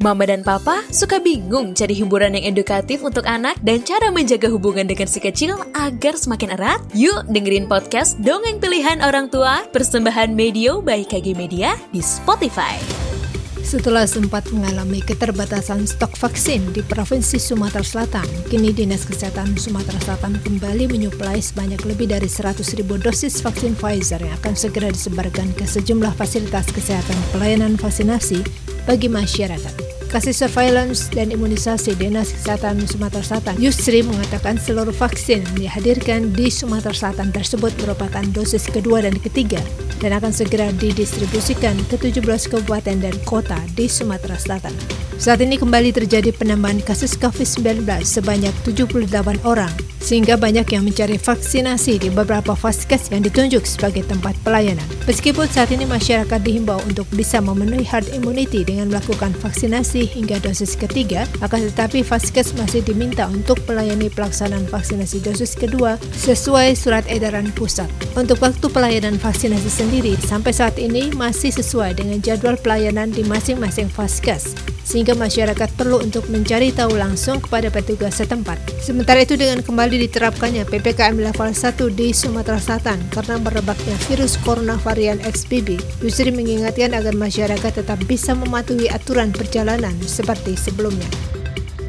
Mama dan Papa suka bingung cari hiburan yang edukatif untuk anak dan cara menjaga hubungan dengan si kecil agar semakin erat? Yuk dengerin podcast Dongeng Pilihan Orang Tua Persembahan Medio by KG Media di Spotify. Setelah sempat mengalami keterbatasan stok vaksin di Provinsi Sumatera Selatan, kini Dinas Kesehatan Sumatera Selatan kembali menyuplai sebanyak lebih dari 100 ribu dosis vaksin Pfizer yang akan segera disebarkan ke sejumlah fasilitas kesehatan pelayanan vaksinasi bagi masyarakat. Kasih Surveillance dan Imunisasi Dinas Kesehatan Sumatera Selatan, Yusri mengatakan seluruh vaksin yang dihadirkan di Sumatera Selatan tersebut merupakan dosis kedua dan ketiga dan akan segera didistribusikan ke 17 kabupaten dan kota di Sumatera Selatan. Saat ini kembali terjadi penambahan kasus COVID-19 sebanyak 78 orang, sehingga banyak yang mencari vaksinasi di beberapa vaskes yang ditunjuk sebagai tempat pelayanan. Meskipun saat ini masyarakat dihimbau untuk bisa memenuhi herd immunity dengan melakukan vaksinasi hingga dosis ketiga, akan tetapi vaskes masih diminta untuk melayani pelaksanaan vaksinasi dosis kedua sesuai surat edaran pusat. Untuk waktu pelayanan vaksinasi sendiri, sampai saat ini masih sesuai dengan jadwal pelayanan di masing-masing vaskes sehingga masyarakat perlu untuk mencari tahu langsung kepada petugas setempat. Sementara itu dengan kembali diterapkannya PPKM level 1 di Sumatera Selatan karena merebaknya virus corona varian XBB, Yusri mengingatkan agar masyarakat tetap bisa mematuhi aturan perjalanan seperti sebelumnya.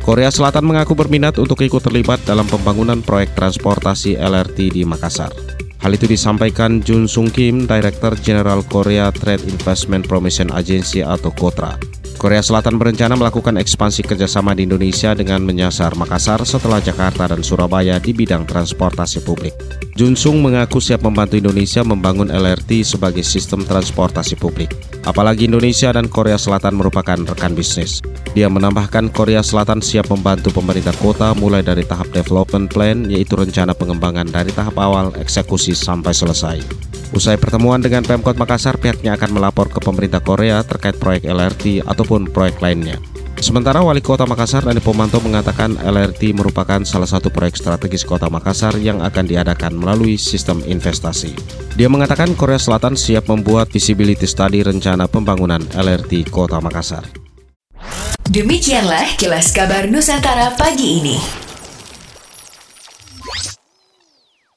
Korea Selatan mengaku berminat untuk ikut terlibat dalam pembangunan proyek transportasi LRT di Makassar. Hal itu disampaikan Jun Sung Kim, Director General Korea Trade Investment Promotion Agency atau KOTRA. Korea Selatan berencana melakukan ekspansi kerjasama di Indonesia dengan menyasar Makassar setelah Jakarta dan Surabaya di bidang transportasi publik. Jun Sung mengaku siap membantu Indonesia membangun LRT sebagai sistem transportasi publik. Apalagi Indonesia dan Korea Selatan merupakan rekan bisnis. Dia menambahkan Korea Selatan siap membantu pemerintah kota mulai dari tahap development plan yaitu rencana pengembangan dari tahap awal eksekusi sampai selesai. Usai pertemuan dengan Pemkot Makassar, pihaknya akan melapor ke pemerintah Korea terkait proyek LRT ataupun proyek lainnya. Sementara Wali Kota Makassar Dani Pomanto mengatakan LRT merupakan salah satu proyek strategis Kota Makassar yang akan diadakan melalui sistem investasi. Dia mengatakan Korea Selatan siap membuat visibility study rencana pembangunan LRT Kota Makassar. Demikianlah kilas kabar Nusantara pagi ini.